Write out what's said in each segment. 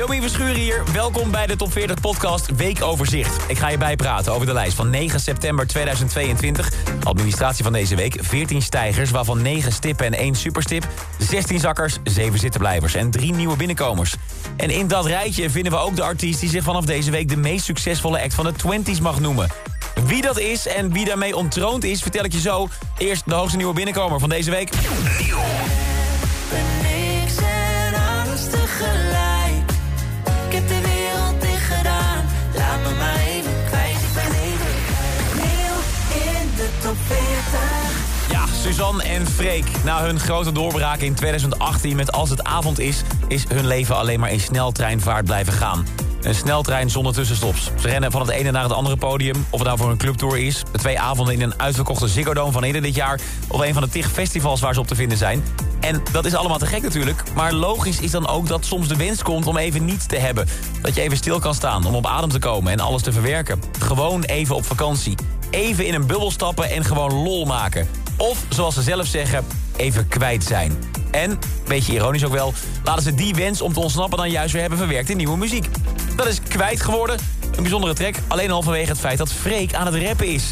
Domien Verschuren hier. Welkom bij de Top 40 podcast Weekoverzicht. Ik ga je bijpraten over de lijst van 9 september 2022. Administratie van deze week. 14 stijgers, waarvan 9 stippen en 1 superstip. 16 zakkers, 7 zittenblijvers en 3 nieuwe binnenkomers. En in dat rijtje vinden we ook de artiest die zich vanaf deze week... de meest succesvolle act van de 20s mag noemen. Wie dat is en wie daarmee ontroond is, vertel ik je zo. Eerst de hoogste nieuwe binnenkomer van deze week. niks en. Top 40. Ja, Suzanne en Freek. Na hun grote doorbraak in 2018 met Als het avond is... is hun leven alleen maar in sneltreinvaart blijven gaan. Een sneltrein zonder tussenstops. Ze rennen van het ene naar het andere podium. Of het nou voor een clubtour is. Twee avonden in een uitverkochte Ziggo Dome van eerder dit jaar. Of een van de tig festivals waar ze op te vinden zijn. En dat is allemaal te gek natuurlijk. Maar logisch is dan ook dat soms de wens komt om even niets te hebben. Dat je even stil kan staan om op adem te komen en alles te verwerken. Gewoon even op vakantie. Even in een bubbel stappen en gewoon lol maken. Of, zoals ze zelf zeggen, even kwijt zijn. En, beetje ironisch ook wel, laten ze die wens om te ontsnappen dan juist weer hebben verwerkt in nieuwe muziek. Dat is kwijt geworden. Een bijzondere track, alleen al vanwege het feit dat Freek aan het rappen is.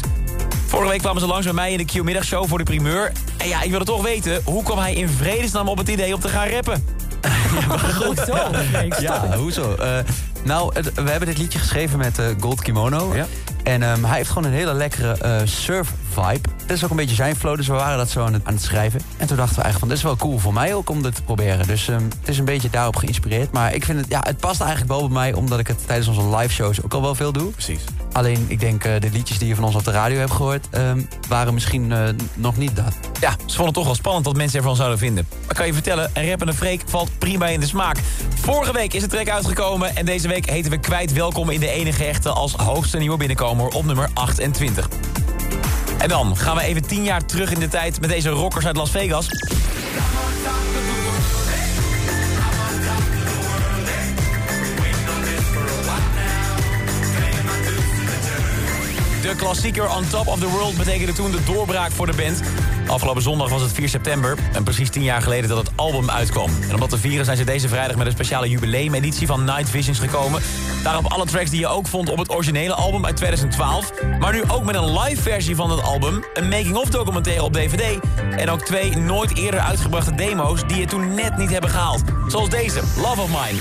Vorige week kwamen ze langs bij mij in de Q-middagshow voor de primeur. En ja, ik wilde toch weten, hoe kwam hij in vredesnaam op het idee om te gaan rappen? Ja, hoezo? Eh, nou, we hebben dit liedje geschreven met eh, Gold Kimono. Ja. En ehm, hij heeft gewoon een hele lekkere eh, surf vibe. Dat is ook een beetje zijn flow, dus we waren dat zo aan het, aan het schrijven. En toen dachten we eigenlijk van, dit is wel cool voor mij ook om dit te proberen. Dus ehm, het is een beetje daarop geïnspireerd. Maar ik vind het, ja, het past eigenlijk wel bij mij, omdat ik het tijdens onze live shows ook al wel veel doe. Precies. Alleen, ik denk, eh, de liedjes die je van ons op de radio hebt gehoord, ehm, waren misschien eh, nog niet dat. Ja, ze vonden het toch wel spannend wat mensen ervan zouden vinden. Maar kan je vertellen, een rappende Freek valt prima in de smaak. Vorige week is de track uitgekomen en deze week heten we kwijt welkom in de enige echte als hoogste nieuwe binnenkomer op nummer 28. En dan gaan we even 10 jaar terug in de tijd met deze rockers uit Las Vegas. De klassieker On Top of the World betekende toen de doorbraak voor de band. Afgelopen zondag was het 4 september en precies 10 jaar geleden dat het album uitkwam. En om dat te vieren zijn ze deze vrijdag met een speciale jubileumeditie van Night Visions gekomen. Daarop alle tracks die je ook vond op het originele album uit 2012. Maar nu ook met een live versie van het album, een making-of documentaire op DVD... en ook twee nooit eerder uitgebrachte demo's die het toen net niet hebben gehaald. Zoals deze, Love of Mine.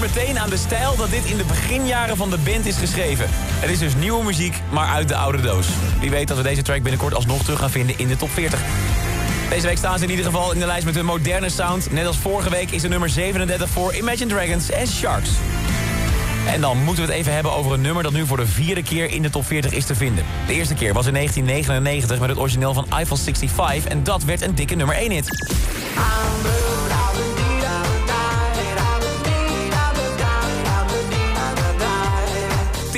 Meteen aan de stijl dat dit in de beginjaren van de band is geschreven. Het is dus nieuwe muziek, maar uit de oude doos. Wie weet dat we deze track binnenkort alsnog terug gaan vinden in de top 40. Deze week staan ze in ieder geval in de lijst met hun moderne sound. Net als vorige week is de nummer 37 voor Imagine Dragons en Sharks. En dan moeten we het even hebben over een nummer dat nu voor de vierde keer in de top 40 is te vinden. De eerste keer was in 1999 met het origineel van Eiffel 65 en dat werd een dikke nummer 1 hit.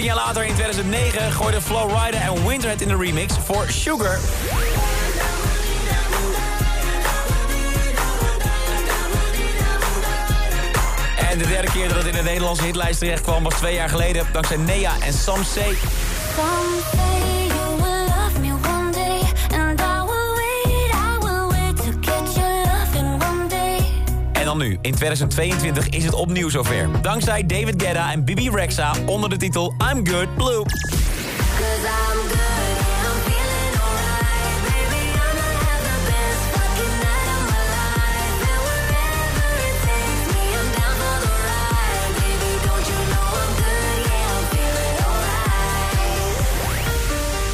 Tien jaar later, in 2009, gooiden Flow Rider en Winterhead in de remix voor Sugar. En de derde keer dat het in de Nederlandse hitlijst terecht kwam was twee jaar geleden, dankzij Nea en Sam C. dan nu, in 2022 is het opnieuw zover. Dankzij David Guetta en Bibi Rexa onder de titel I'm Good Blue.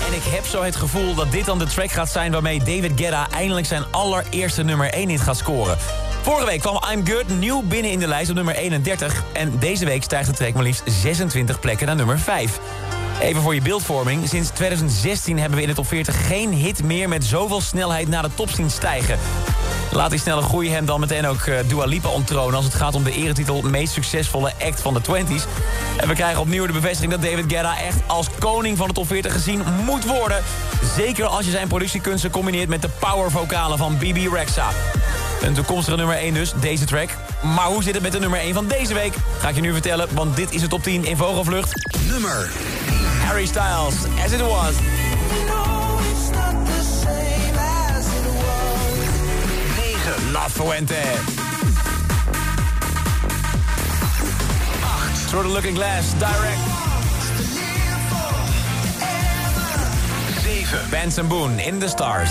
En ik heb zo het gevoel dat dit dan de track gaat zijn... waarmee David Guetta eindelijk zijn allereerste nummer 1 hit gaat scoren. Vorige week kwam I'm Good nieuw binnen in de lijst op nummer 31. En deze week stijgt de track maar liefst 26 plekken naar nummer 5. Even voor je beeldvorming. Sinds 2016 hebben we in de top 40 geen hit meer... met zoveel snelheid naar de top zien stijgen. Laat die snelle groei hem dan meteen ook eh, Dua Lipa onttronen... als het gaat om de eretitel meest succesvolle act van de 20s. En we krijgen opnieuw de bevestiging dat David Guetta... echt als koning van de top 40 gezien moet worden. Zeker als je zijn productiekunsten combineert... met de powervocalen van BB Rexa. Een toekomstige nummer 1 dus, deze track. Maar hoe zit het met de nummer 1 van deze week? Ga ik je nu vertellen, want dit is de top 10 in Vogelvlucht. Nummer Harry Styles, As It Was. La Fuente. 8. Through the Looking Glass, Direct. 7. Benson Boon In The Stars.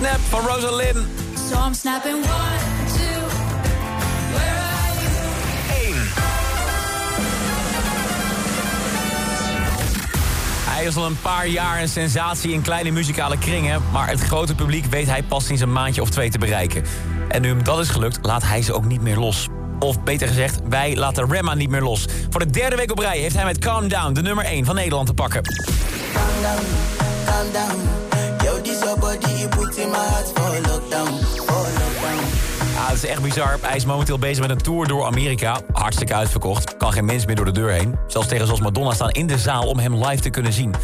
Snap van Rosalind. So I'm snapping one, two. Where are you? 1. Hij is al een paar jaar een sensatie in kleine muzikale kringen... maar het grote publiek weet hij pas sinds een maandje of twee te bereiken. En nu hem dat is gelukt, laat hij ze ook niet meer los. Of beter gezegd, wij laten Remma niet meer los. Voor de derde week op rij heeft hij met Calm Down de nummer 1 van Nederland te pakken. calm down, calm down. Yo, this your body, you put in my heart for lockdown, het is echt bizar. Hij is momenteel bezig met een tour door Amerika. Hartstikke uitverkocht. Kan geen mens meer door de deur heen. Zelfs tegen zoals Madonna staan in de zaal om hem live te kunnen zien.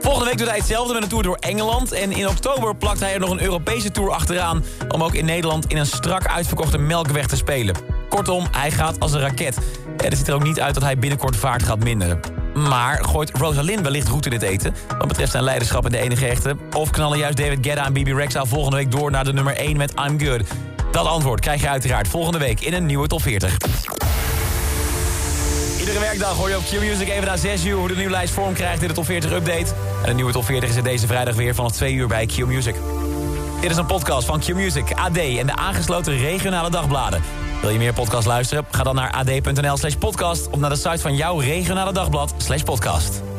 Volgende week doet hij hetzelfde met een tour door Engeland. En in oktober plakt hij er nog een Europese tour achteraan... om ook in Nederland in een strak uitverkochte melkweg te spelen. Kortom, hij gaat als een raket. En het ziet er ook niet uit dat hij binnenkort vaart gaat minderen. Maar gooit Rosalind wellicht goed in het eten... wat betreft zijn leiderschap en de enige echte? Of knallen juist David Guetta en Bibi Rexa volgende week door... naar de nummer 1 met I'm Good? Dat antwoord krijg je uiteraard volgende week in een nieuwe top 40. Iedere werkdag hoor je op Q-Music even na 6 uur... hoe de nieuwe lijst vorm krijgt in de top 40 update. En de nieuwe top 40 is er deze vrijdag weer vanaf 2 uur bij Q-Music. Dit is een podcast van Q-Music, AD en de aangesloten regionale dagbladen. Wil je meer podcast luisteren? Ga dan naar ad.nl slash podcast... of naar de site van jouw regionale dagblad slash podcast.